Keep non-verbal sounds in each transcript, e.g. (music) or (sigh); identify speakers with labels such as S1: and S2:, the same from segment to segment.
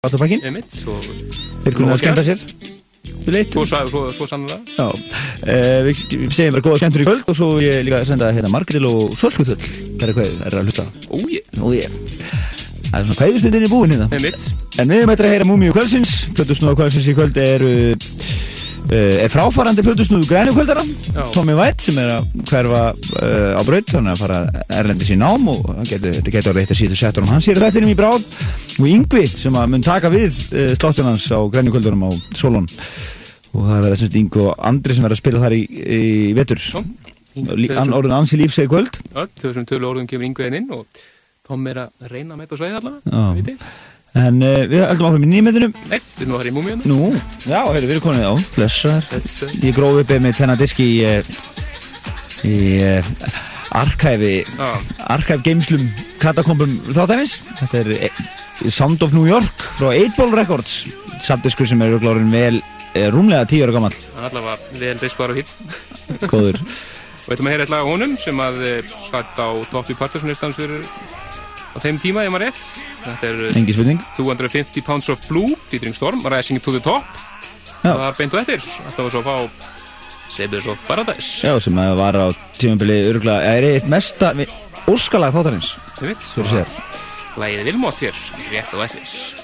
S1: Vatnabakkin Þeir kunna að skemmta sér.
S2: Svo, svo, svo, svo sannlega
S1: uh, við við segjum bara góða skemmtur í kvöld og svo vil ég líka senda hérna Margril og Það er hvað, er að hlusta
S2: Úi,
S1: Nú ég. Það er svona kvæðustundin í búin hérna. En við eitthvað að heyra Múmiu kvöldsins. Plötusnúða kvöldsins í kvöld er uh, er fráfarandi plötusnúðu grænu kvöldara.
S2: Já.
S1: Tommy White sem er að hverfa uh, á braut þannig að fara erlendis í nám og getur- þetta getur að síðu settur um hans hér þettinum í bráð og Yngvi sem að mun taka við uh, slottun hans á grænu kvöldurum á Solon. Og það verða semst Yngvi og Andri sem verða að spila þar í, í vetur. Orðin ansi lífseg kvöld.
S2: Öll, þessum tölu orðum kemur yngveðin inn og Tom er að reyna mæta á sveið allavega.
S1: En uh, við heldum áfram í nýmyndunum
S2: Nei, við erum að fara í múmiðan.
S1: Nú, já, heyrðu, við erum konið á, blessaður.
S2: Þess,
S1: Ég gróf upp með þennan disk í, eh, í uh, arkæfi,
S2: Já,
S1: arkæf geimslum katakombum þáttæmis. Þetta er eh, Sound of New York frá 8-Ball Records, samdiskur sem er glórin vel rúmlega 10 ára gammal,
S2: allavega vel diskvar (laughs) og hitt.
S1: góður.
S2: Og ætlum að heyra eitthvað á honum sem að eh, satt á Totti Partisanistans fyrir á þeim tíma, ef maður rétt. Þetta er eh,
S1: Engi spurning.
S2: 250 Pounds of Blue, featuring Storm, Rising to the Top.
S1: Já.
S2: Það var beint og eftir. Þetta var svo að fá Sabres of Paradise.
S1: Já, sem var á tímabili örgulega, er eitt mesta óskalag þáttarins.
S2: Lægið Vilmótt hér, rétt og eftir.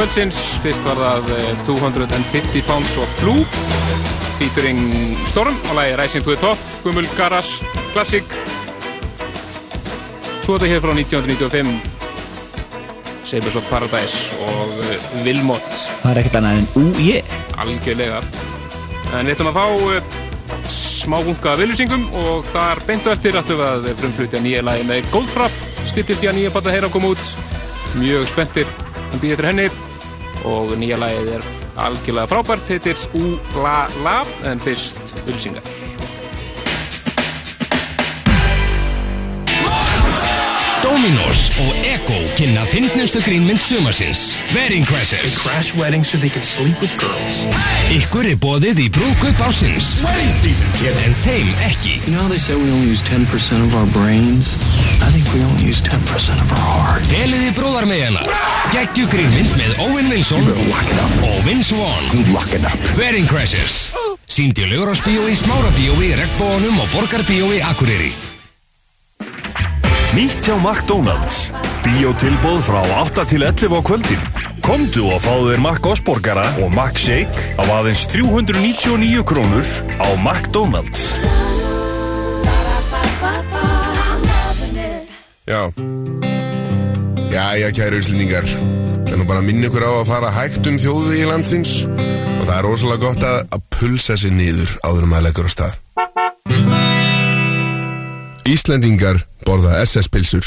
S2: Kvöldsins, fyrst var það 250 eh, Pounds of Blue featuring Storm og lagi Rising to the Top, Gummul Garas Classic. Svo þetta hér frá 1995 Sabers of Paradise og Vilmot. Eh,
S1: Það er ekkert annað en úi
S2: Algjörlega. En við ætlum að fá eh, smá bunga viljusingum og þar beintu eftir við að frumflutja nýja lagi með Goldfrapp. Styrtist ég að nýja bata heyra að koma út. Mjög spenntir. Hann býðir henni og nýja lagið er algjörlega frábært heitir U-La-La en fyrst Ulsingar
S3: Dominos og Ego kynna fyndnustu grínmynd sumarsins Wedding Crashers.
S4: They crash weddings so they can sleep with girls.
S3: Ykkur er bóðið í brúkup ásins
S4: Wedding season, kid
S3: En þeim ekki.
S5: You know how they say we only use 10% of our brains? I think we only use 10% of our heart.
S3: Deliði bróðar með hana Gekkju grínmynd með Owen Wilson og Vince Vaughn.
S4: Lock it up.
S3: Wedding Crashers. Sýndi Laurasbíói, Smárabíói, Regbónum og Borgarbíói Akureyri.
S6: Nýtt hjá McDonalds. Bíotilbóð frá 8 til 11 á kvöldin. Komdu og fáðu þér Mac Osborgara og Mac Shake á aðeins 399 krónur á McDonalds.
S7: Já. Já, kæru úslendingar. Það er nú bara að minna ykkur á að fara hægt um þjóðu í landsins og það er rosalega gott að, að pulsa sér niður áður um að leggur á stað. Íslendingar borða SS-pilsur.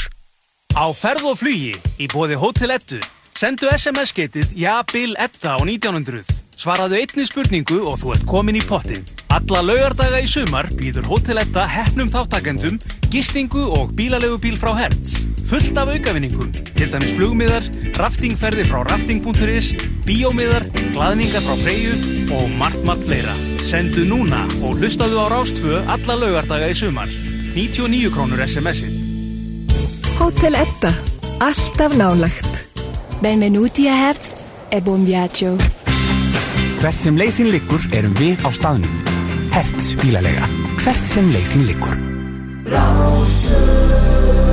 S8: Á ferð og flugi í bóði Hotel Eddu sendu SMS-getið Ja, Bill Edda á 1900. Svaraðu einni spurningu og þú ert komin í pottin. Alla laugardaga í sumar býður Hotel Edda hefnum þáttakendum, gistingu og bílalegu frá Hertz. Fullt af aukavinningum, til dæmis flugmiðar, raftingferði frá rafting.is, bíómiðar, glaðningar frá Freyju og margt margt fleira. Sendu núna og hlustaðu á Rástfö alla laugardaga í sumar. 99 krónur SMS-ið.
S9: Hótel Edda. Alltaf nálagt.
S10: Benvenuti a Hertz e buon viaggio.
S11: Hvert sem leiðin liggur erum við á staðnum. Hertz bílalega. Hvert sem leiðin liggur.
S9: community,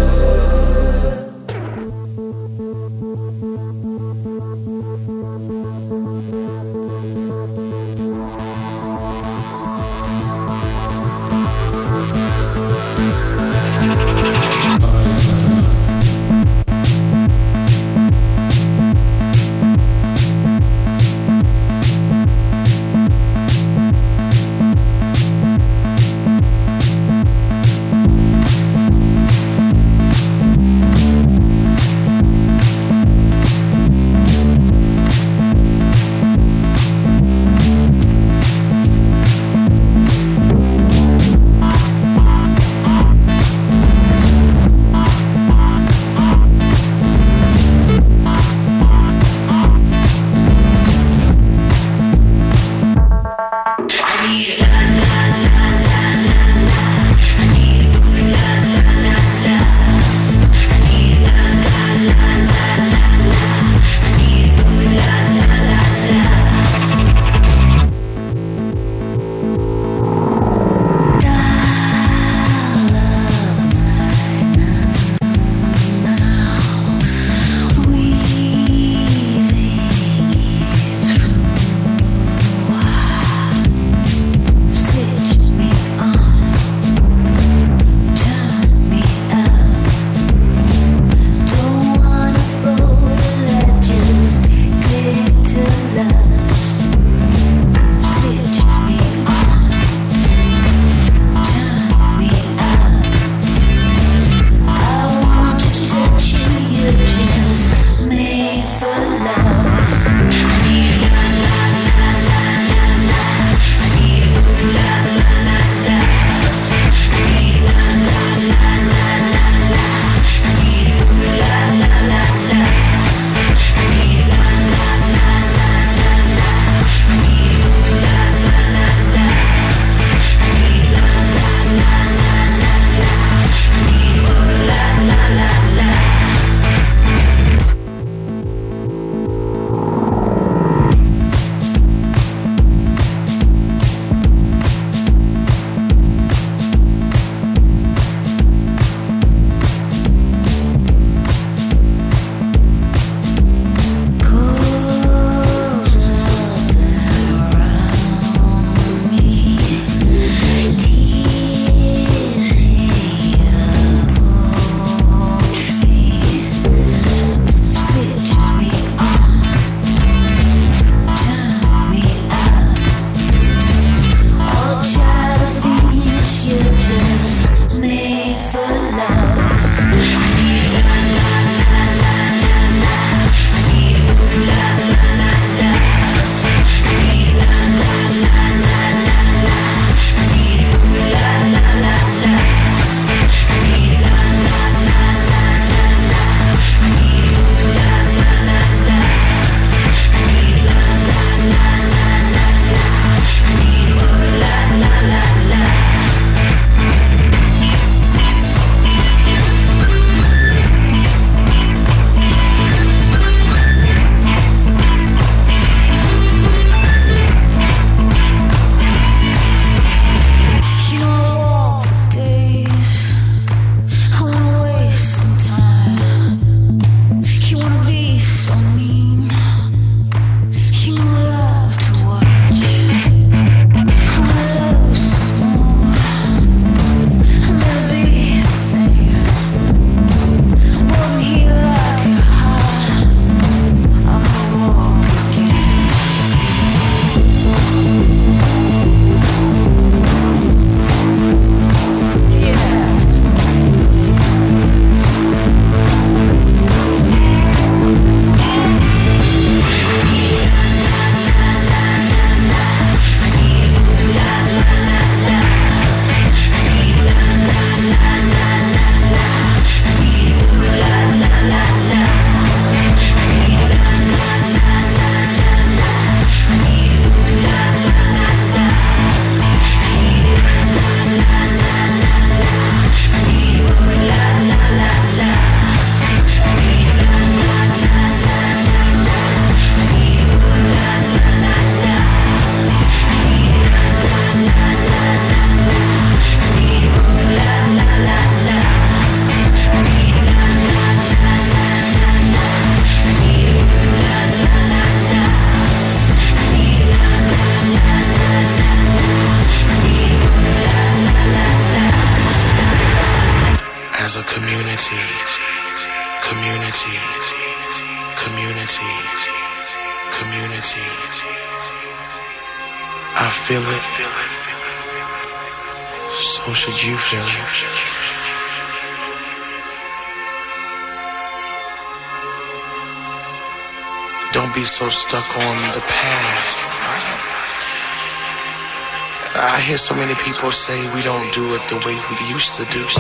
S9: to do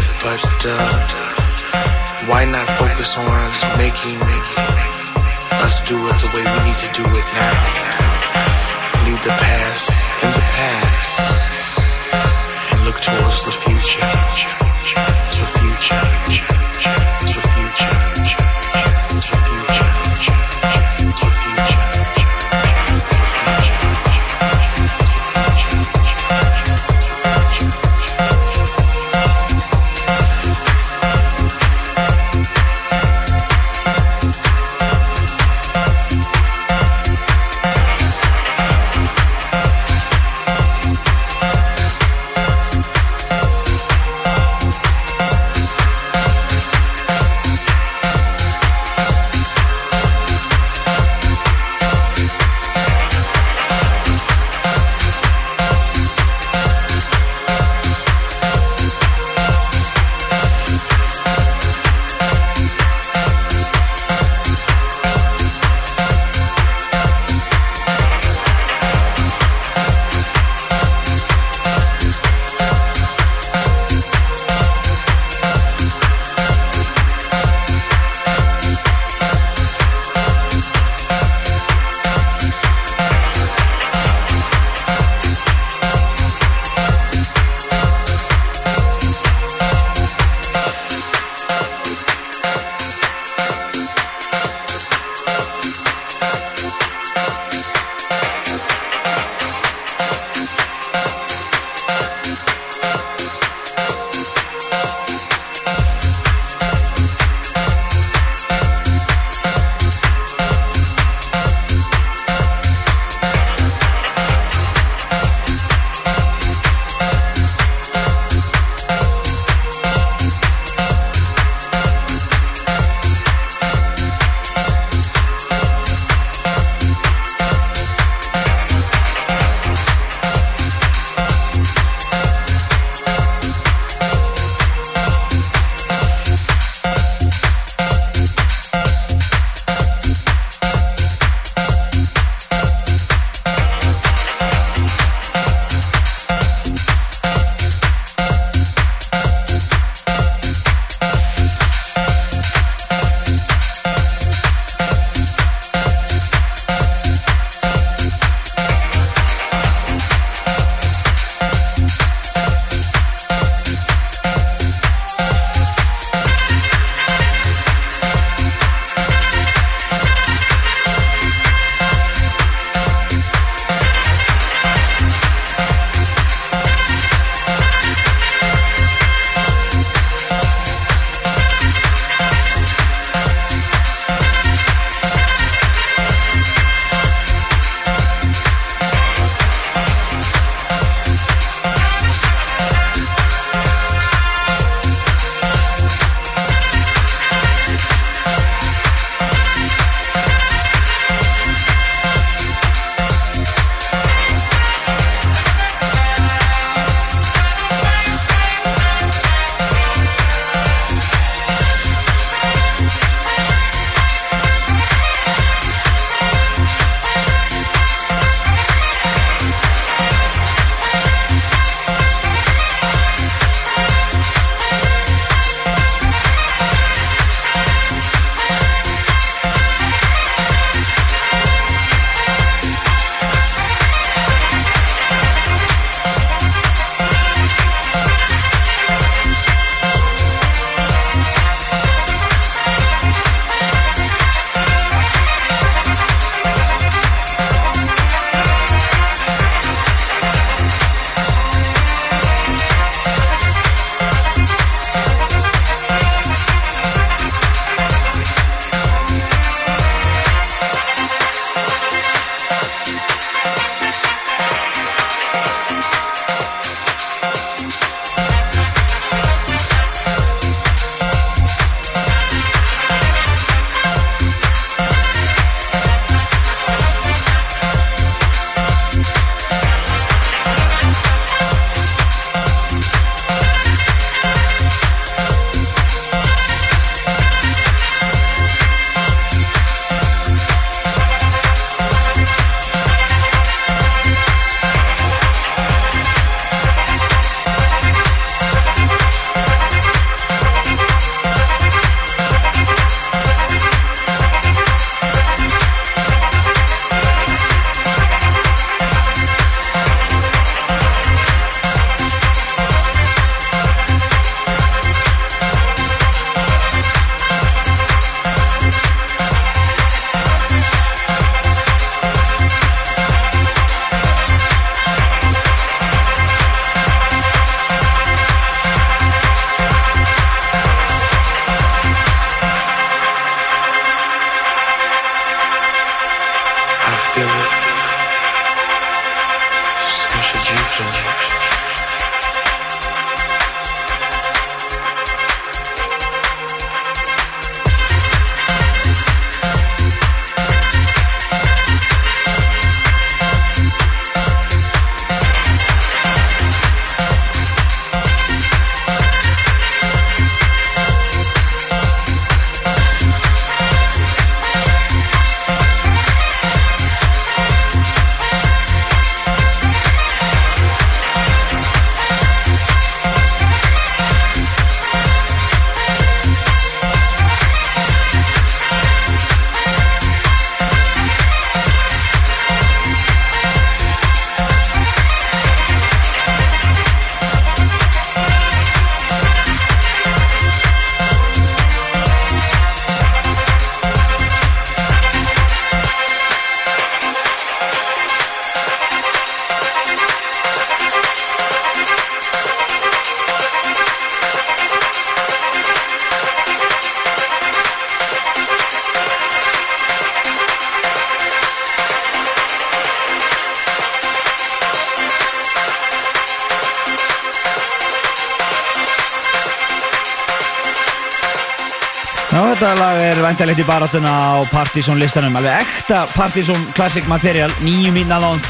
S1: lag ventilegt í baráttuna á Partizón listanum, alveg ekta Partizón Classic Material, nýju mínna lánt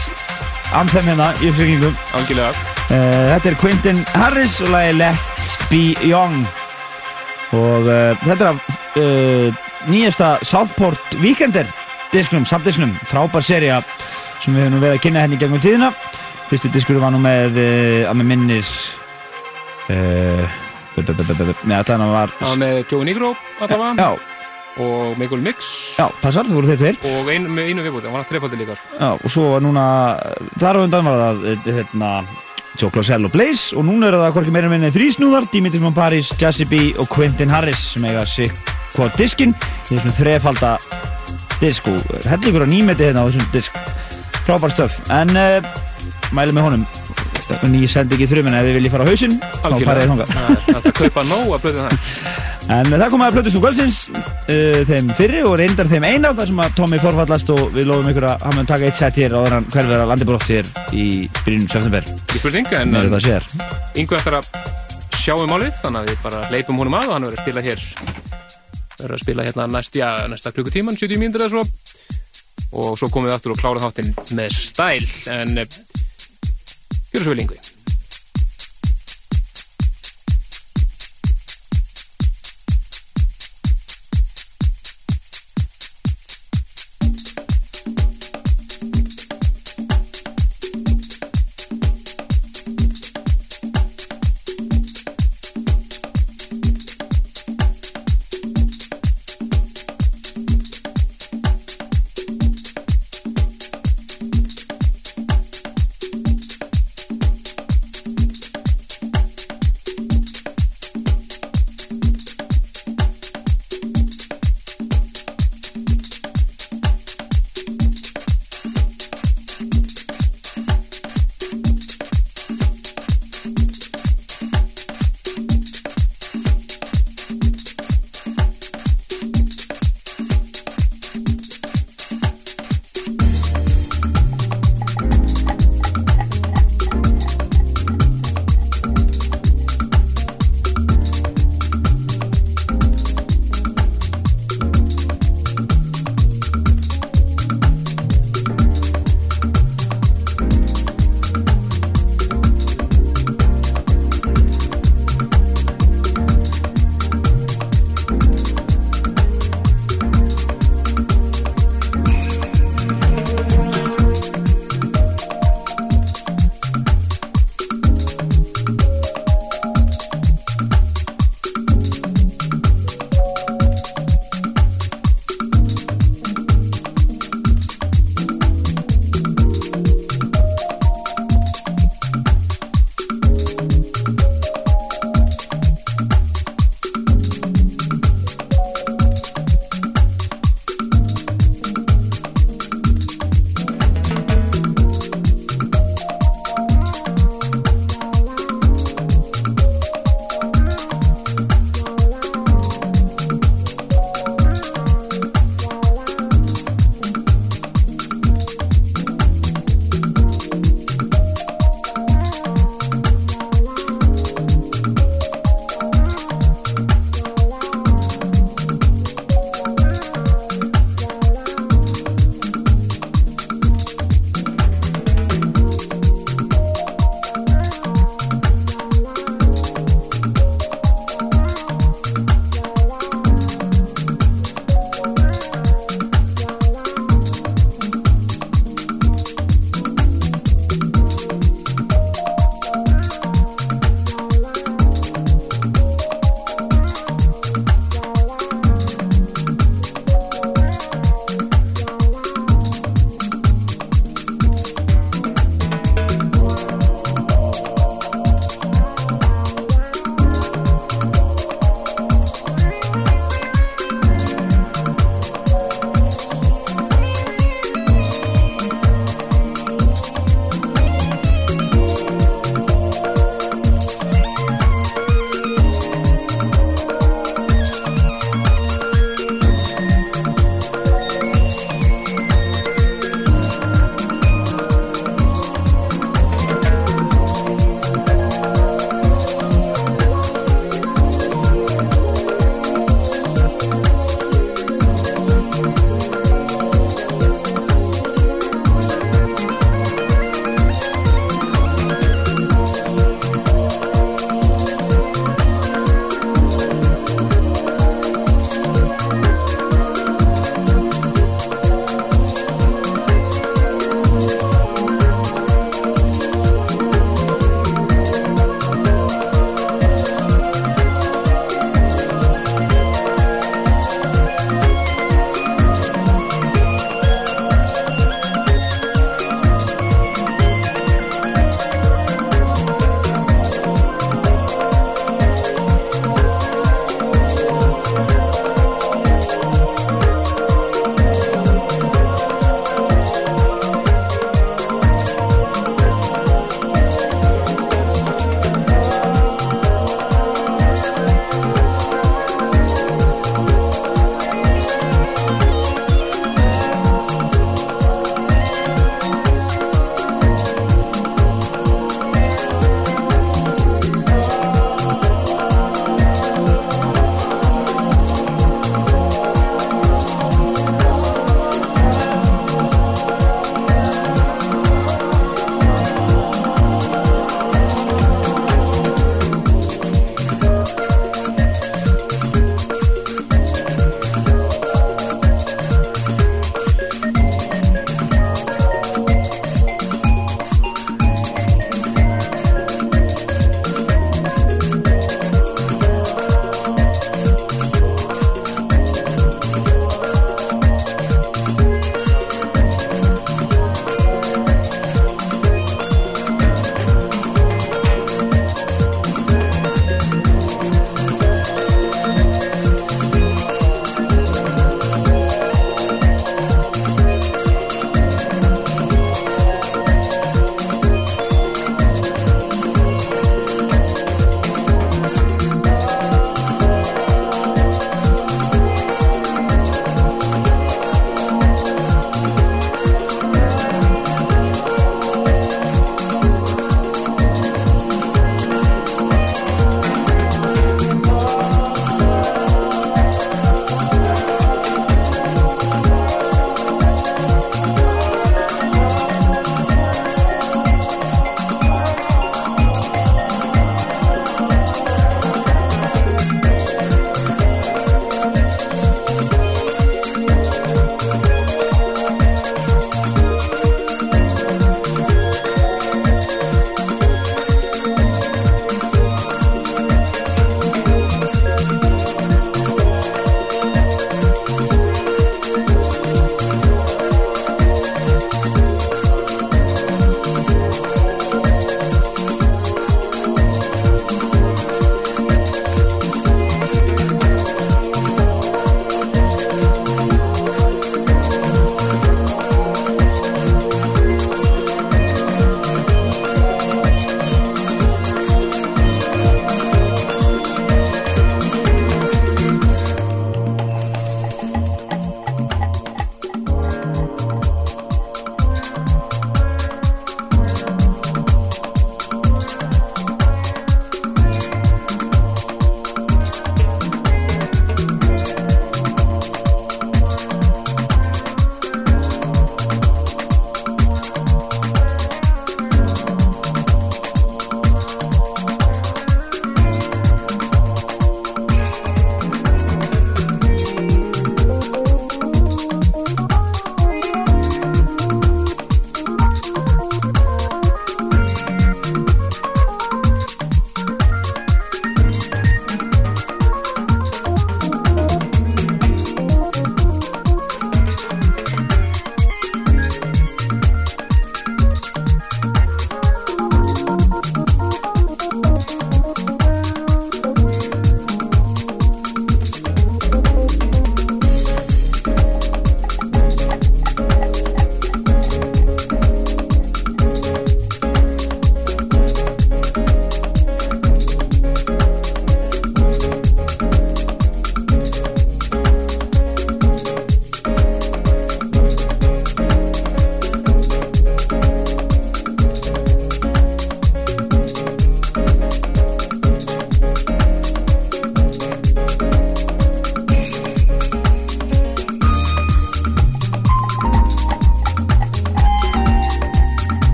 S1: anthem hérna í.
S2: Algjörlega.
S1: Uh, þetta er Quentin Harris og lagi Let's Be Young. Og uh, þetta er uh, nýjasta Southport Weekender disknum, samdisknum, frábær seria sem við höfum verið að kynna henni hérna gegnum tíðina. Fyrstu diskur var nú með, að með minnir uh, Nei, allan var
S2: Það var með Joe Negro allavega.
S1: Já,
S2: og Michael Mix.
S1: Já, passar, það voru þeir tveir.
S2: Og ein, með einu viðbúti, hann var trefaldi líka sko.
S1: Já, og svo var núna þar á undan var það eh, hérna, Joe Closell og Blaze og núna eru það hvorki meira minni þrísnúðar Dimitri von Paris, Jazzy B og Quentin Harris sem eiga sig hvað diskinn. Í þessum þrefalda disk og heldur ykkur að nýmeti hérna á þessum disk. Frábær stöf. En uh, mælu með honum ný sendi ekki þrjumina ef þið viljið fara á hausinn þá farið þið þangað.
S2: Það er að kaupa nóg að blöðu það
S1: En það kom að plötusnú kvöldsins uh, þeim fyrri og reyndar þeim eina þar sem að Tommy forfallast og við lofum ykkur að hann mun taka eitt set hér áður en hverfið að landi brótt hér í byrjunum september.
S2: Ekki spurning, en yngu eftir að sjá um málið þannig að við bara leipum honum að og hann verður að spila hér verður að spila hérna næst, já, næsta klukkutíman 70 mínútur eða svo. Og svo komum við aftur og klára þáttinn með stæl. En eh, gjör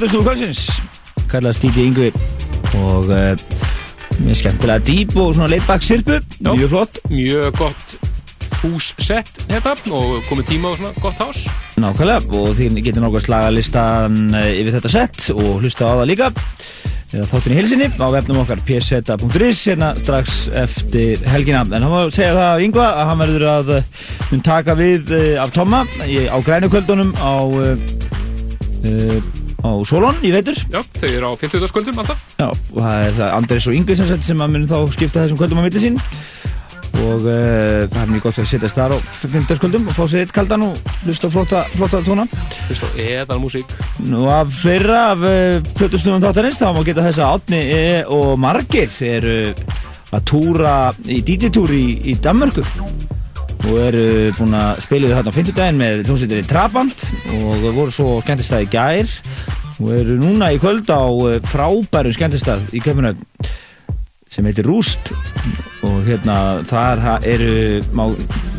S1: Plötusnúðu kvöldsins. Kallast DJ Yngvi. Og uh, mjög skemmtilega dýp og svona laidback sirpu mjög flott.
S2: Mjög gott hússett þetta og komið tíma á svona gott hás.
S1: Nákvæmlega. Og þið getur nokkuð að slaga listan eh, yfir þetta sett og hlusta á það líka. Eða þáttin í hilsinni á vefnum okkar pseta.is hérna strax eftir helgina. En hann var að segja það af Yngva að hann verður að eh, mun taka við eh, af Tomma í, á grænukvöldunum á uh, á Solon í veitur
S2: Já, þau eru á 50. kvöldum alltaf
S1: Já, og það er það Andres og Yngvi sem, sem að mun þá skipta þessum kvöldum á milli sín. Og uh, það er mjög gott að setjast þar á 50. kvöldum og fá sér eitt kaldan og hlusta flotta, flotta tóna.
S2: Hlusta á eðal músík
S1: Nú af fleira af uh, plötusnumum þáttarins þá má geta þess að Átni e og Margir eru að túra í DJ-túr í, í Danmörku. Og eru búin að spila við þarna á 50 daginn með hljómsveitinni Trabant og voru svo skemmtistað í gær og eru núna í kvöld á uh, frábærum skemmtistað í Köpunöfn sem heitir Rúst. Og hérna þar eru má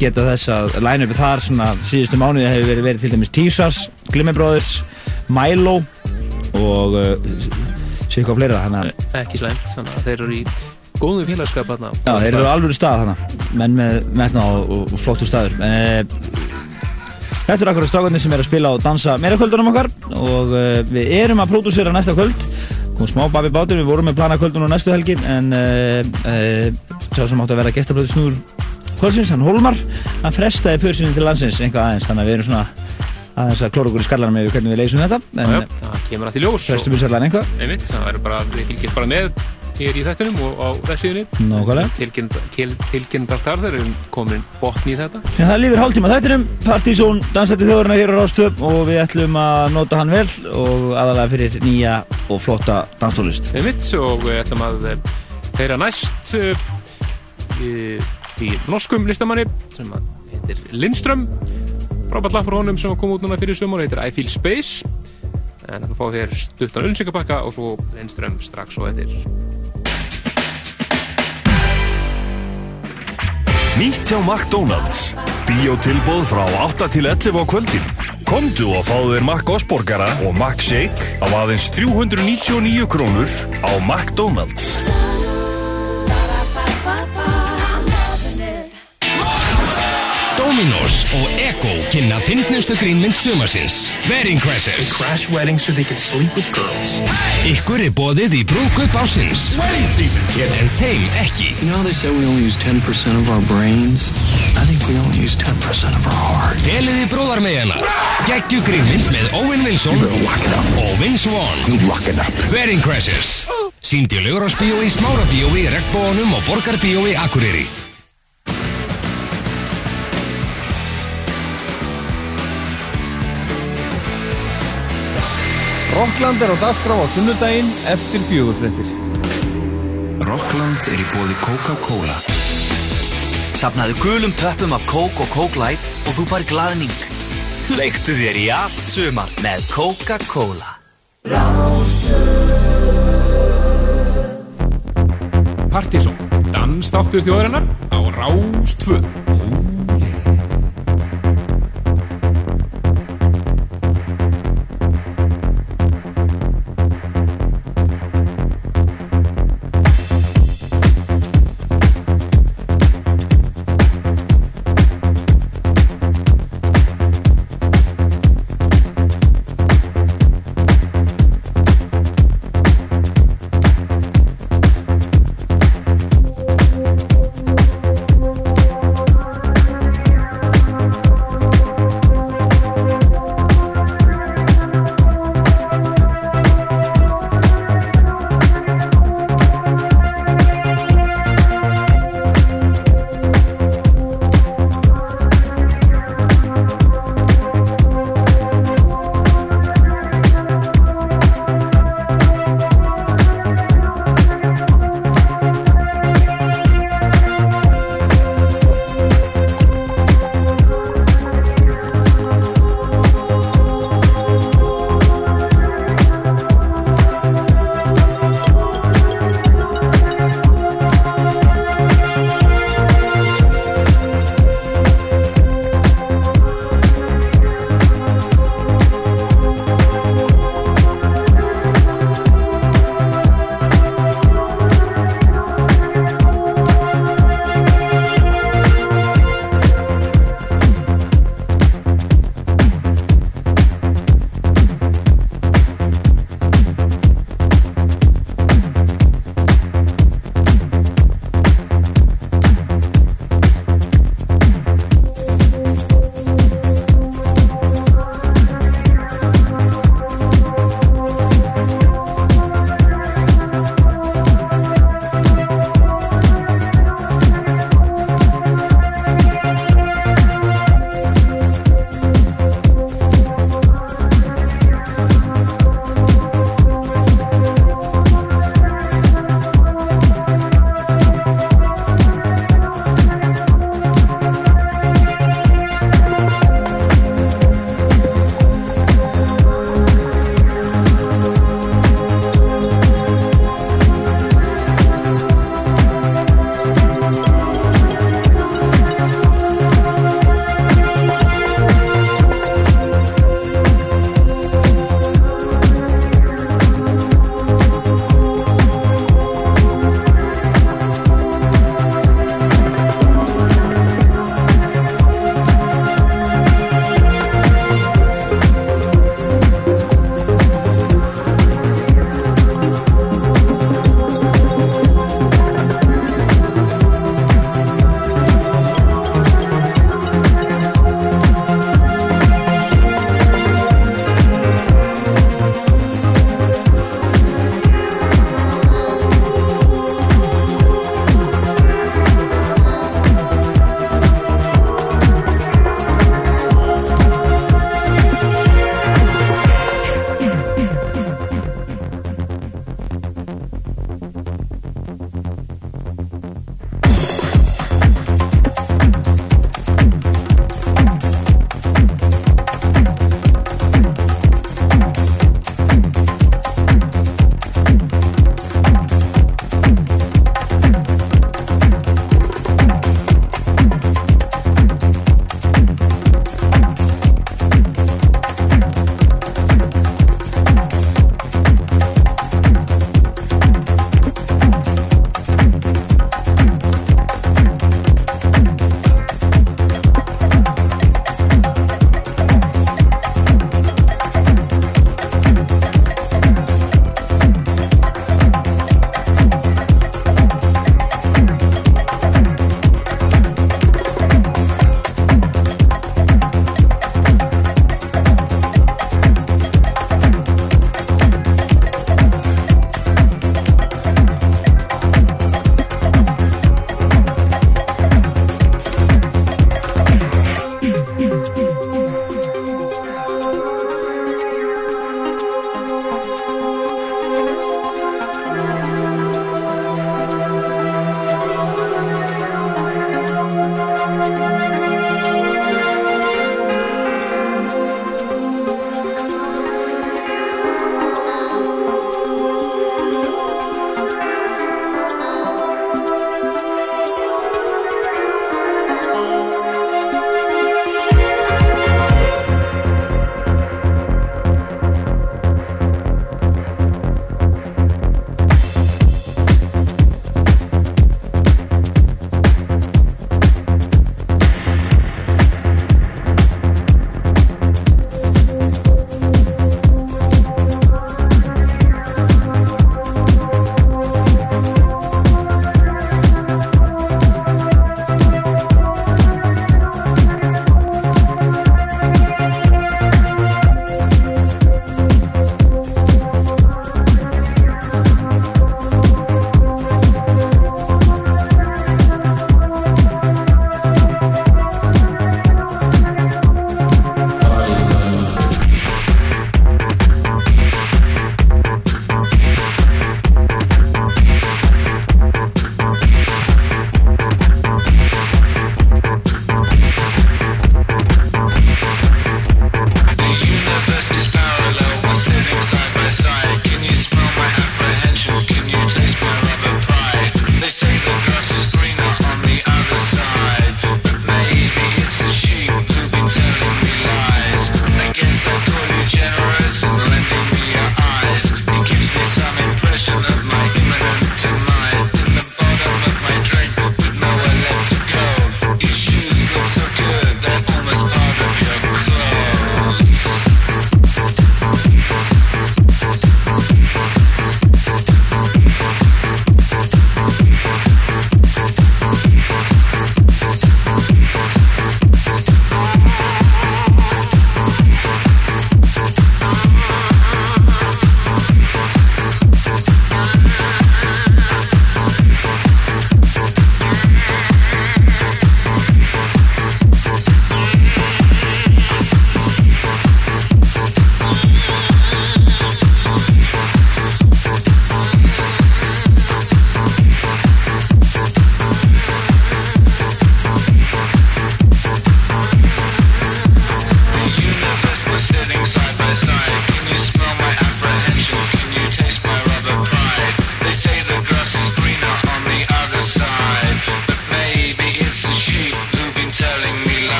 S1: geta þess að line-upi þar svona síðustu mánuði hefur verið, verið til dæmis T-Sars, Glimmer Brothers Milo og uh, sér hvað fleira
S2: Ekki slæmt, þannig að þeir eru í góðum félagskap þarna.
S1: Já, þeir eru alveg stað hana menn með metna og, og, flottu staður. Eh, Þetta er akkur strákarnir sem er að spila og dansa meira kvöldunum okkar og eh, við erum að pródúsera næsta kvöld. Kom smá babi bátur, við vorum með plana kvöldunum næstu helgin en eh, eh, sá sem átti að vera gestablöðu snúður kvöldsins, hann Hólmar hann frestaði pörsinni til landsins einhvað aðeins, þannig að við erum svona aðeins að klóra okkur í skallanum með hvernig við leysum þetta en
S2: Já, já, það kemur því ljós.
S1: Sérlega einhvað
S2: Einmitt, það verður bara, við fylgjast bara með hér í þættinum og á
S1: Nákvæmlega.
S2: Tilkynnt þar þeir eru komin botni í þetta.
S1: En það lífur hálftíma þættinum, Partizón dansætti þjóðurna hér á Rástöp og við ætlum að nota hann vel og aðalega fyrir nýja og flotta danstólist.
S2: Einmitt, og við ætlum að eh, heyra næst uh, í, í norskum listamanni sem heitir Lindström. Frábært lag frá honum sem kom út núna fyrir sumar heitir I Feel Space. En það fá þér stuttan ölnsingabakka og svo Lindström strax og eftir
S6: Nýtt hjá McDonalds. Bíótilbóð frá 8 til 11 á kvöldin. Komdu og fáðu þér Mac Osborgara og Mac Shake á aðeins 399 krónur á McDonalds
S3: Dominos og Ego kynna fyndnustu grínmynd sumarsins Wedding Crashers.
S4: Crash weddings so they could sleep with girls.
S3: Ykkur er bóðið í brúkup ásins
S4: Wedding season, kid.
S3: En þeim ekki.
S5: You know they say we only use 10% of our brains? I think we only use 10% of our heart.
S3: Heliði bróðar með hana Geggju grínmynd með Owen Wilson og Vince Vaughn. Wedding Crashers. Sýndi Ljóðarsbíó í Smárabíó í Regnbónum og Borgarbíó í Akureyri
S12: Rockland er á dagskrá á sunnudaginn eftir fjögurfrettir.
S5: Rockland er í bóði Coca-Cola.
S13: Sapnaðu gulum töppum af Coke og Coke Light og þú fær glaðning. Leiktu þér í allt sumar með Coca-Cola.
S2: Partizón, dansdáttur þjóðarinnar á Rás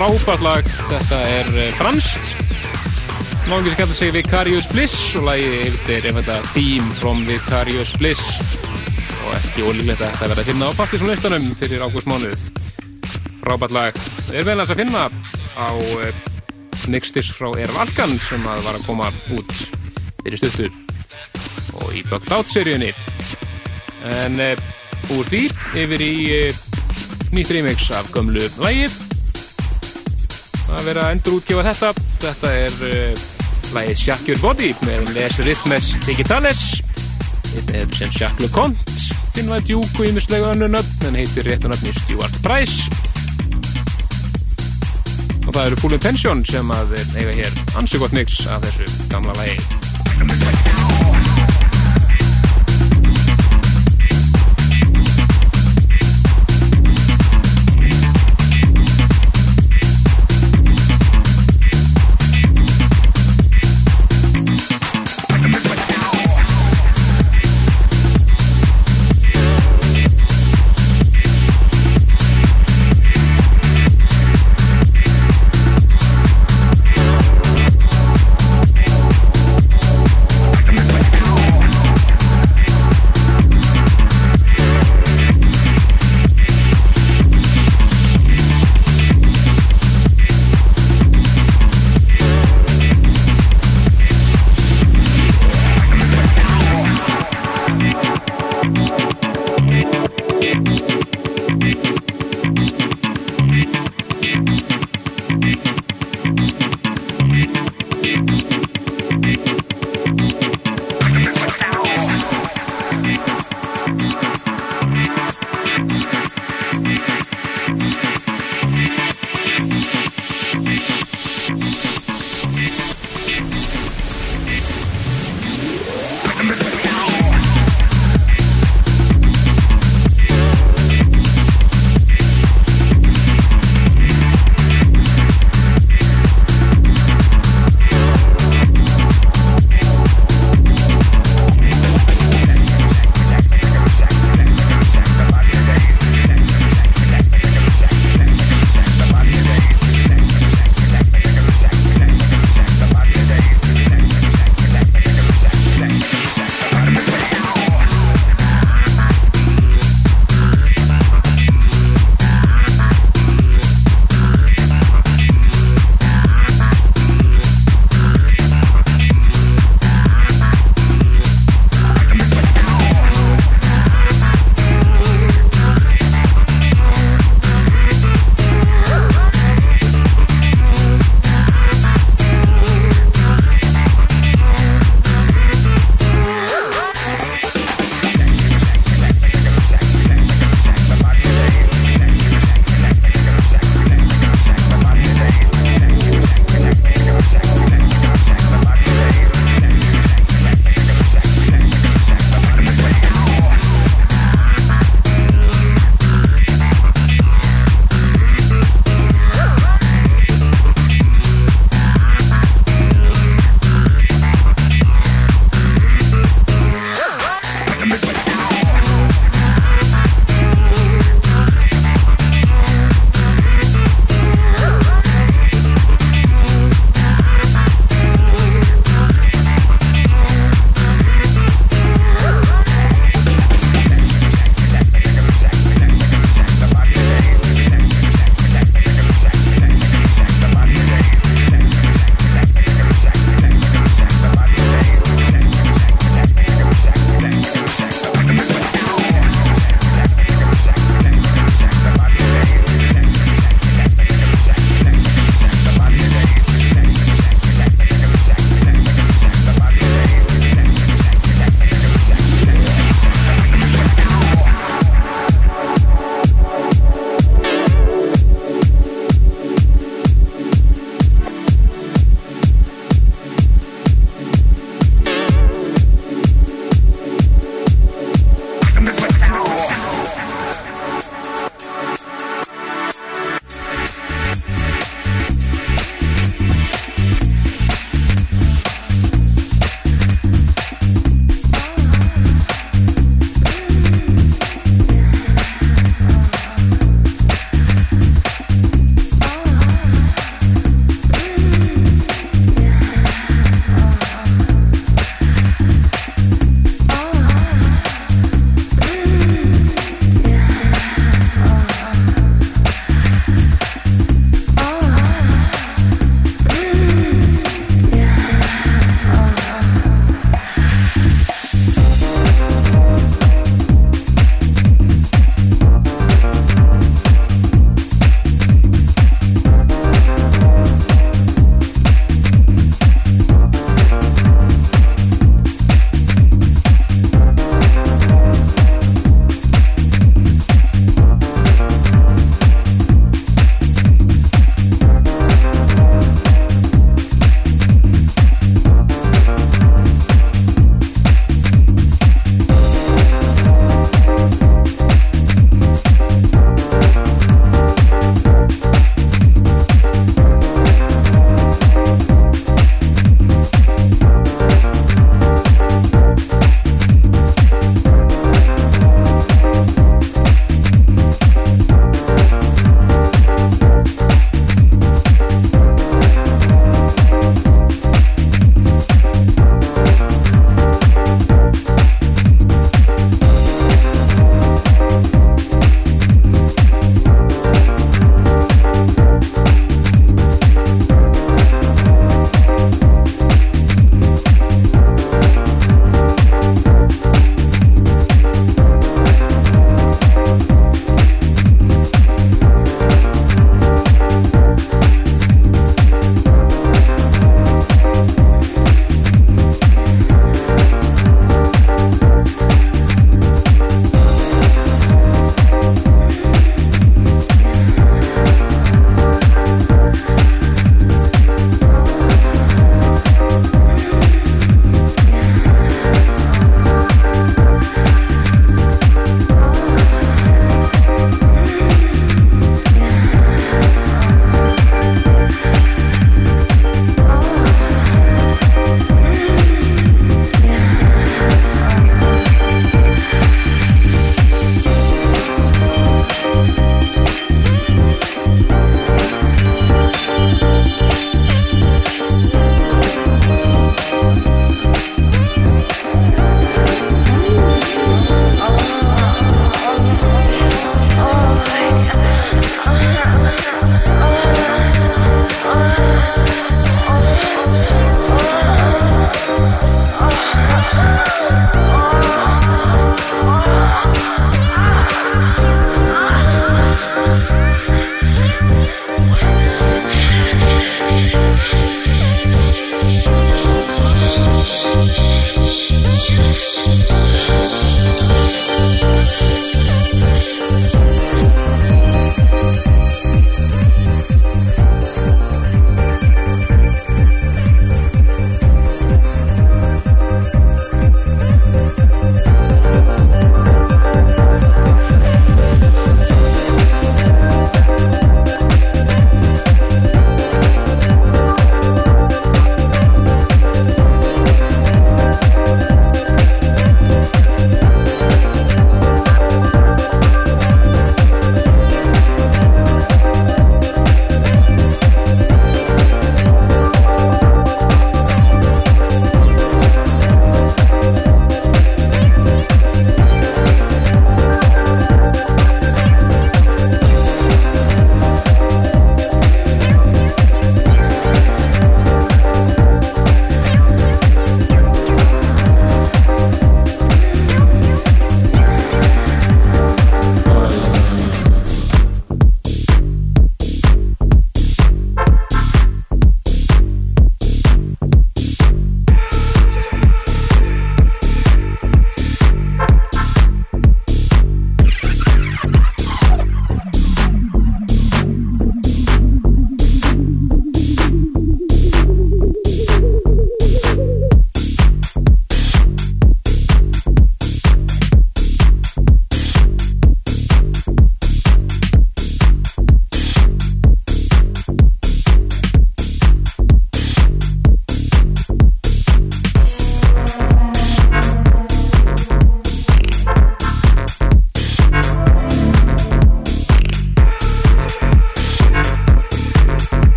S2: frábært lag. Þetta er eh, franskt. Náðum sem kallar sig Vicarious Bliss og lagi heitir þetta Theme from Vicarious Bliss og ekki ólíklegt að þetta verða að finna á partysónlistanum fyrir ágústmánuð. Frábært lag. Er vel að finna á uh, Nixtis frá Erf Alkan sem að var að koma út fyrir stuttu og í Bugged Out seríunni. En uh, úr því yfir í nýtt remix af gömlu lægi að vera að endur útgefa þetta. Þetta er uh, lægið Shack Your Body með Les Rhythmes Digitales hefur sem Shack Le Conte Finnvæð Djúk og ímislega önnur nöfn en heitir réttunöfni Stuart Price. Og það eru Full Intention sem að eiga hér mix af þessu gamla lægi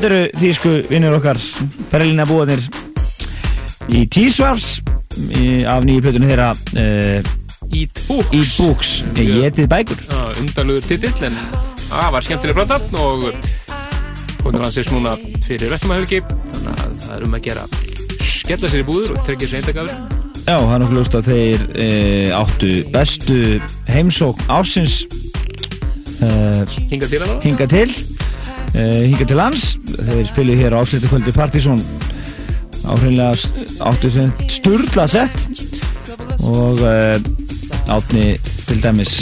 S1: þetta eru þýsku vinnur okkar Berlína búanir í T-Swars af nýju plötunni þeirra uh,
S2: Eat Books.
S1: Eat Books, ég etið bækur.
S2: Undanlugur titill en það var skemmtileg plata og hún landsist núna fyrir vestumahölgi þannig að það er um að gera skella sér í búður og tryggja sér eindagafur
S1: Já, það er nokkuð ljóst að þeir e, áttu bestu heimsók ásins e,
S2: Hinga til
S1: hinga til hinga til lands. Þeir spilu hér á áslítakvöldi Partizón. Áhreinlega áttu sem sturla sett. Og e, átni til dæmis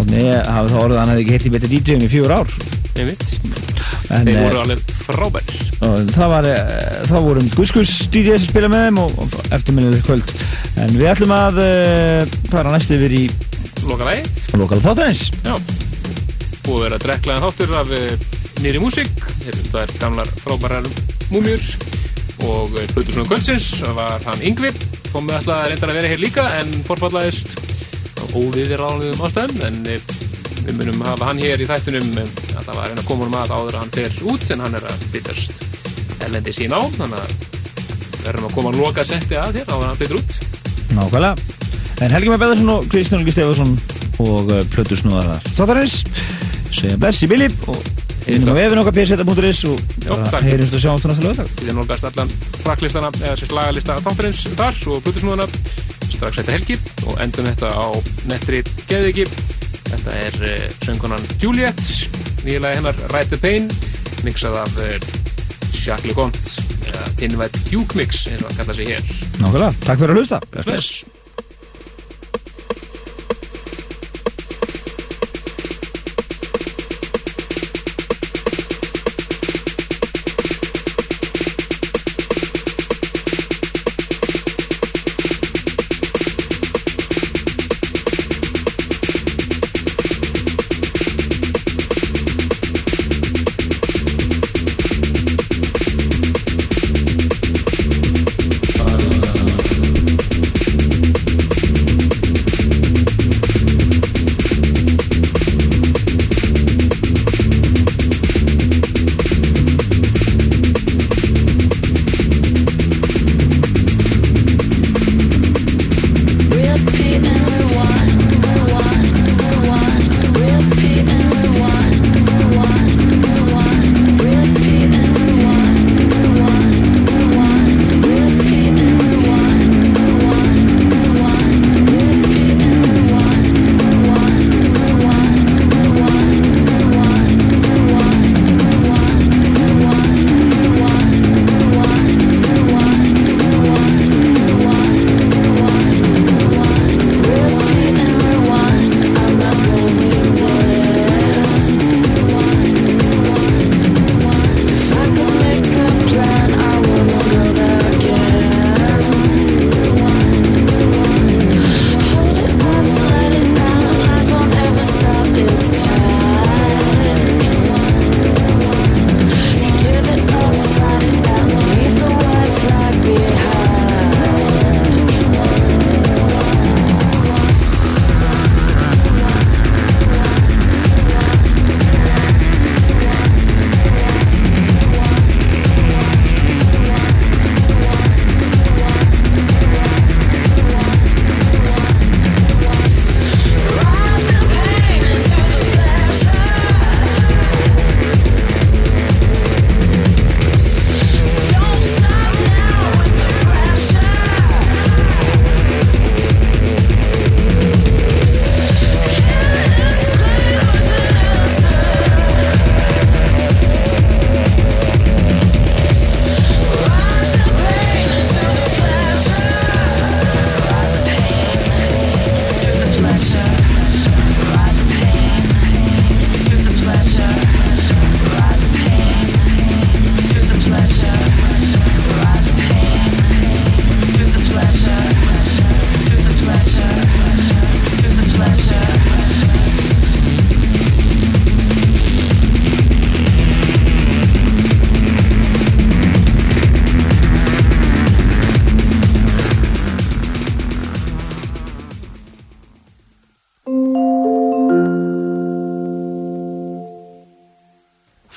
S1: átni hafa það orðið að hann hefði ekki heilt í betið DJ-um í fjögur ár. En,
S2: þeir
S1: eh,
S2: voru alveg frábær.
S1: Og það var eh, það vorum Guskus DJ sem spila með þeim og, og eftirminnið kvöld. En við ætlum að fara næstu yfir í lokal þáttanins
S2: Já, búið að vera dreklaðan þáttur af eh, nýri músík það er gamlar frábærar múmjur og Plutur svona kvöldsins var hann Yngvi. Komið alltaf að reynda að vera hér líka en forfallaðist óviðir áliðum ástæðum en eh, við munum hafa hann hér í þættunum eh, alltaf að reyna að koma um að áður að hann fer út en hann er að byttast erlendi sín á þannig að verðum að koma að loka setti að þér áður að hann byttur út.
S1: Nákvæmlega. En Helgi Már Beðarsson og Kristján Ulgi Stefansson og uh, Plötur Snúðar þáttanins segja bless í Billy og inn á vefin okkar pseta.is og heyrjumst og sjáumst á næsta lögdag
S2: Við erum nálgast allan frakklistana eða sérst lagalista þáttarins þar og Plutusnúðana strax þetta helgi og endum þetta á nettri geðviki. Þetta er uh, söngunan Juliet nýjulega hennar Ride the Pain mixað af uh, Jacques Leconte eða Pinvætt Duke Mix eins og að kalla sig hér.
S1: Nákvæmlega, takk fyrir að hlusta. Bless, bless.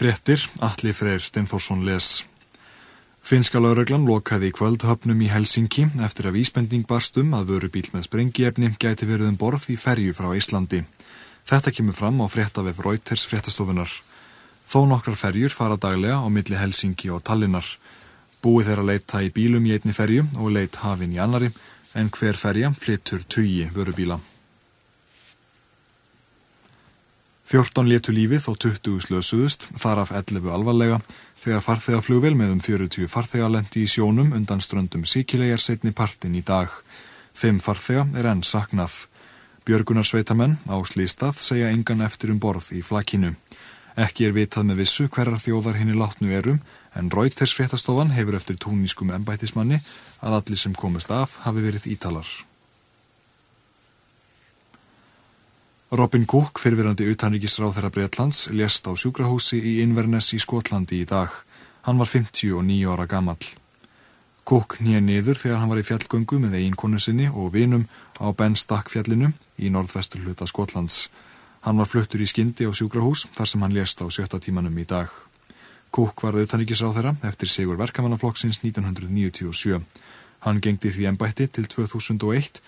S2: Bless.
S14: Fréttir, Atli Freyr Steinforsson les. Finnska lauruglan lokaði í kvöldhöfnum í Helsinki eftir að vísbending barstum að vörubíl með sprengiefni gæti verið um borð í ferju frá Íslandi. Þetta kemur fram á fréttavef Reuters fréttastofunar. Þó nokkrar ferjur fara daglega á milli Helsinki og Tallinnar. Búið þeirra leita í bílum í einni ferju og leit hafin í annari en hver ferja flyttur tugi vörubíla. 14 létu lífið og 20 slösuðust, þar af 11 alvarlega, þegar farþegaflugvel með um 40 farþega lendi í sjónum undan ströndum síkilegar setni partin í dag. Fimm farþega er enn saknað. Björgunarsveitamenn á Slístað segja engan eftir um borð í flakinu. Ekki er vitað með vissu hverjar þjóðar henni látnu erum, en Reuters fréttastofan hefur eftir tónískum embætismanni að allir sem komist af hafi verið ítalar. Robin Cook, fyrfirandi utanríkisráð þeirra Breitlands, lést á sjúkrahúsi í Inverness í Skotlandi í dag. Hann var 59 ára gamall. Cook nýja niður þegar hann var í fjallgöngu með eiginkonu sinni og vinum á Ben Stack fjallinu í norðvestur hluta Skotlands. Hann var fluttur í skyndi á sjúkrahús þar sem hann lést á sjötta tímanum í dag. Cook var utanríkisráð þeirra eftir sigur verkamannaflokksins 1997. Hann gengdi því ennbætti til 2001